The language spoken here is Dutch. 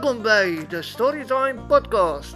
Welkom bij de Storytime Podcast.